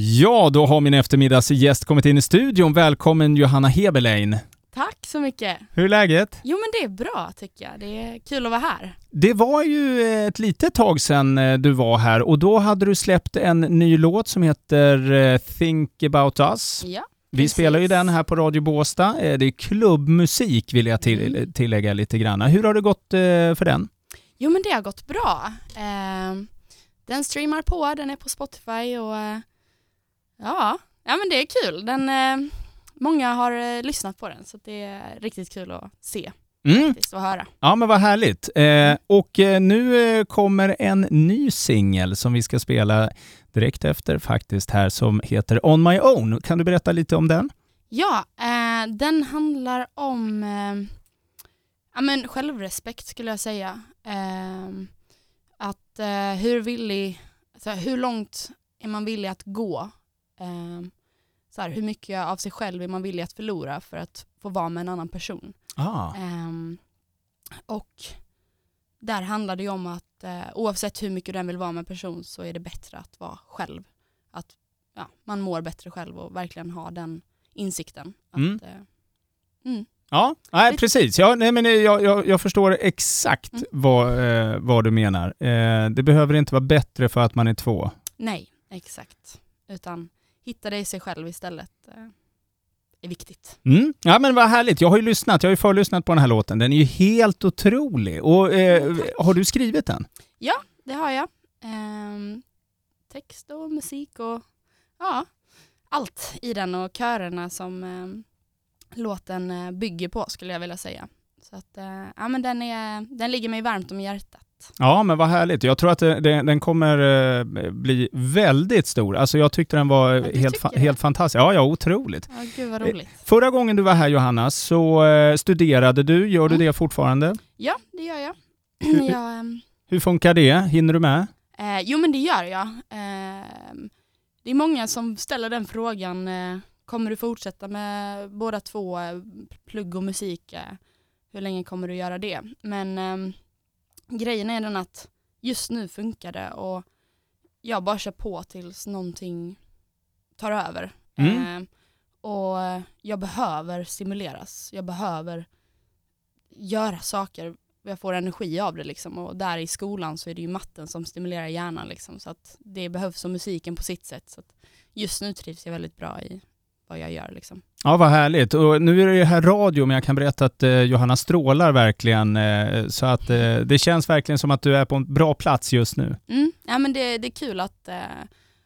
Ja, då har min eftermiddagsgäst kommit in i studion. Välkommen Johanna Heberlein. Tack så mycket. Hur är läget? Jo men det är bra tycker jag. Det är kul att vara här. Det var ju ett litet tag sedan eh, du var här och då hade du släppt en ny låt som heter eh, Think about us. Ja, Vi precis. spelar ju den här på Radio Båstad. Eh, Det är klubbmusik vill jag till, Mm. tillägga lite grann. Hur har det gått för den? Jo men det har gått bra. Den streamar på, den är på Spotify och ja, ja men det är kul. Den, eh, många har eh, lyssnat på den så det är riktigt kul att se Mm. faktiskt och höra. Ja, men vad härligt. Eh, och eh, nu eh, kommer en ny singel som vi ska spela direkt efter faktiskt här som heter On My Own. Kan du berätta lite om den? Ja, eh, den handlar om ja, men självrespekt skulle jag säga. Att hur villig, alltså, hur långt är man villig att gå? Eh, så här, hur mycket av sig själv är man villig att förlora för att få vara med en annan person? Ah. Eh, och där handlar det ju om att eh, oavsett hur mycket du än vill vara med en person så är det bättre att vara själv. Att ja, man mår bättre själv och verkligen ha den insikten. Att, Mm. eh, mm. Ja, nej, precis. Ja, nej, men eh, jag, jag, jag förstår exakt Mm. vad, eh, vad du menar. Eh, det behöver inte vara bättre för att man är två. Nej, exakt. Utan hitta dig i sig själv istället eh, är viktigt. Mm. Ja, men vad härligt. Jag har ju lyssnat. Jag har ju förlyssnat på den här låten. Den är ju helt otrolig. Och, eh, har du skrivit den? Det har jag. Ehm, text och musik och ja, allt i den och körerna som ehm, låten eh, bygger på skulle jag vilja säga. Så att, eh, ja men den, är, den ligger mig varmt om hjärtat. Ja, men vad härligt. Jag tror att det, det, den kommer eh, bli väldigt stor. Alltså jag tyckte den var du helt, fa- det? helt fantastisk. Ja, ja, otroligt. Ja, gud vad Eh, roligt. Förra gången du var här Johanna så eh, studerade du. Gör du Mm. det fortfarande? Ja, det gör jag. jag ehm, Hur funkar det? Hinner du med? Eh, jo men det gör jag. Eh, det är många som ställer den frågan, eh, kommer du fortsätta med båda två, eh, plugg och musik? Eh, hur länge kommer du göra det? Men ehm, grejen är den att just nu funkar det och jag bara kör på tills någonting tar över. Mm. Eh, och jag behöver stimuleras, jag behöver göra saker jag får energi av det liksom och där i skolan så är det ju matten som stimulerar hjärnan liksom så att det behövs som musiken på sitt sätt så att just nu trivs jag väldigt bra i vad jag gör liksom. Ja, vad härligt. Och nu är det här radio, men jag kan berätta att eh, Johanna strålar verkligen. Eh, så att eh, det känns verkligen som att du är på en bra plats just nu. Mm. Ja men det, det är kul att eh,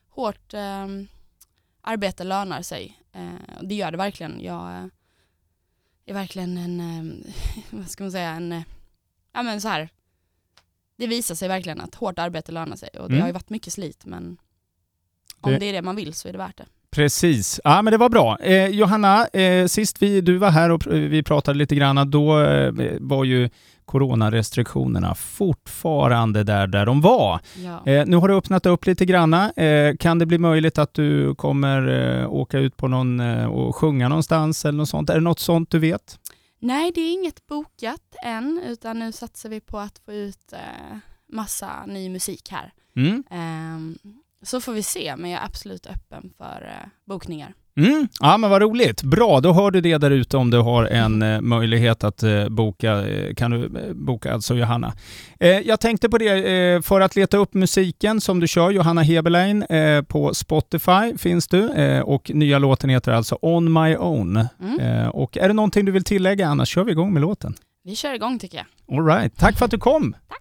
hårt eh, arbete lönar sig. Eh, det gör det verkligen. Jag är verkligen en, vad ska man säga, en, ja men så här. Det visar sig verkligen att hårt arbete lönar sig och det Mm. har ju varit mycket slit men om Det- det är det man vill så är det värt det. Precis. Ja, men det var bra. Eh, Johanna, eh, sist vi, du var här och vi pratade lite grann, då eh, var ju coronarestriktionerna fortfarande där, där de var. Ja. Eh, nu har du öppnat upp lite granna. Eh, kan det bli möjligt att du kommer eh, åka ut på någon och sjunga någonstans eller något sånt? Är det något sånt du vet? Nej, det är inget bokat än, utan nu satsar vi på att få ut massa ny musik här. Mm. Ehm, så får vi se, men jag är absolut öppen för eh, bokningar. Mm. Ja, men vad roligt. Bra, då hör du det där ute om du har en eh, möjlighet att eh, boka. Eh, kan du eh, boka alltså Johanna. Eh, jag tänkte på det, eh, för att leta upp musiken som du kör, Johanna Heberlein, på Spotify finns du och nya låten heter alltså On My Own. Mm. Och är det någonting du vill tillägga, annars kör vi igång med låten. Vi kör igång tycker jag. All right. Tack för att du kom. Tack!